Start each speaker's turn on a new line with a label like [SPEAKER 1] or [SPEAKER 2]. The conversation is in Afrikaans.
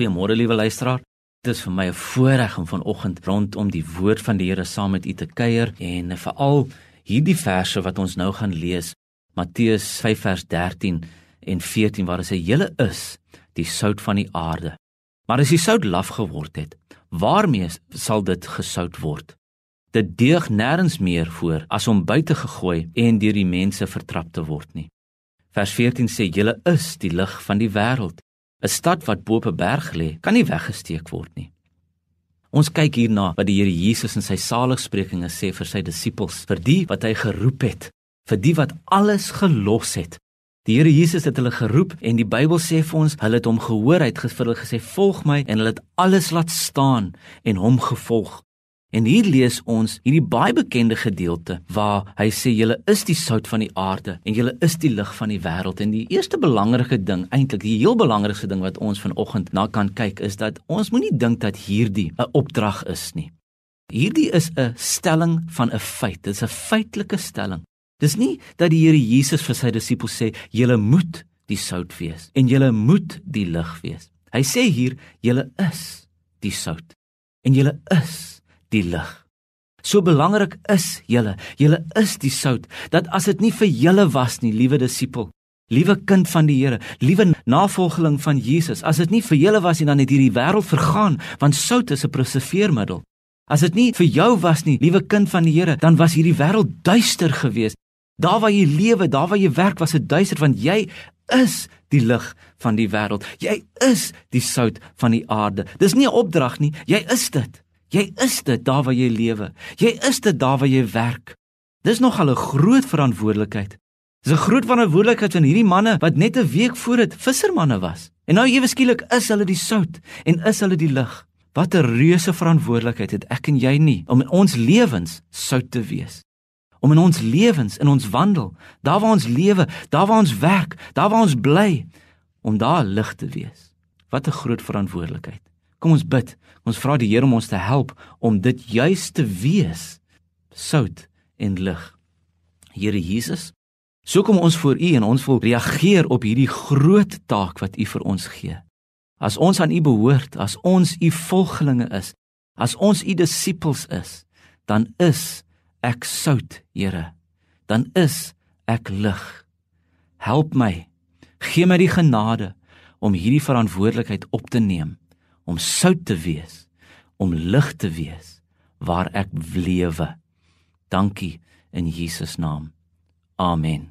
[SPEAKER 1] Goeiemôre liewe luisteraar. Dit is vir my 'n voorreg om vanoggend rondom die woord van die Here saam met u te kuier en veral hierdie verse wat ons nou gaan lees, Matteus 5 vers 13 en 14 waar dit sê julle is die sout van die aarde. Maar as die sout laf geword het, waarmee sal dit gesout word? Dit deug nêrens meer voor as om buite gegooi en deur die mense vertrap te word nie. Vers 14 sê julle is die lig van die wêreld. 'n Stad wat bo op 'n berg lê, kan nie weggesteek word nie. Ons kyk hierna wat die Here Jesus in sy saligsprekinge sê vir sy disippels, vir die wat hy geroep het, vir die wat alles gelos het. Die Here Jesus het hulle geroep en die Bybel sê vir ons, hulle het hom gehoor, hy het vir hulle gesê, "Volg my," en hulle het alles laat staan en hom gevolg. En hier lees ons hierdie baie bekende gedeelte waar hy sê julle is die sout van die aarde en julle is die lig van die wêreld en die eerste belangrike ding eintlik die heel belangrikste ding wat ons vanoggend na kan kyk is dat ons moenie dink dat hierdie 'n opdrag is nie. Hierdie is 'n stelling van 'n feit. Dit is 'n feitelike stelling. Dis nie dat die Here Jesus vir sy disippels sê julle moet die sout wees en julle moet die lig wees. Hy sê hier julle is die sout en julle is die lig. So belangrik is julle, julle is die sout, dat as dit nie vir julle was nie, liewe disipel, liewe kind van die Here, liewe navolgeling van Jesus, as dit nie vir julle was nie, dan het hierdie wêreld vergaan, want sout is 'n preserveermiddel. As dit nie vir jou was nie, liewe kind van die Here, dan was hierdie wêreld duister geweest. Daar waar jy lewe, daar waar jy werk, was dit duister want jy is die lig van die wêreld. Jy is die sout van die aarde. Dis nie 'n opdrag nie, jy is dit. Jy is dit daar waar jy lewe. Jy is dit daar waar jy werk. Dis nog al 'n groot verantwoordelikheid. Dis 'n groot verantwoordelikheid van hierdie manne wat net 'n week voor dit vissermanne was. En nou ewe skielik is hulle die sout en is hulle die lig. Wat 'n reuse verantwoordelikheid het ek en jy nie om in ons lewens sout te wees. Om in ons lewens, in ons wandel, daar waar ons lewe, daar waar ons werk, daar waar ons bly, om daar lig te wees. Wat 'n groot verantwoordelikheid. Kom ons bid. Ons vra die Here om ons te help om dit juis te wees. Sout en lig. Here Jesus, so kom ons voor U en ons wil reageer op hierdie groot taak wat U vir ons gee. As ons aan U behoort, as ons U volgelinge is, as ons U disippels is, dan is ek sout, Here. Dan is ek lig. Help my. Gee my die genade om hierdie verantwoordelikheid op te neem om sout te wees, om lig te wees waar ek lewe. Dankie in Jesus naam. Amen.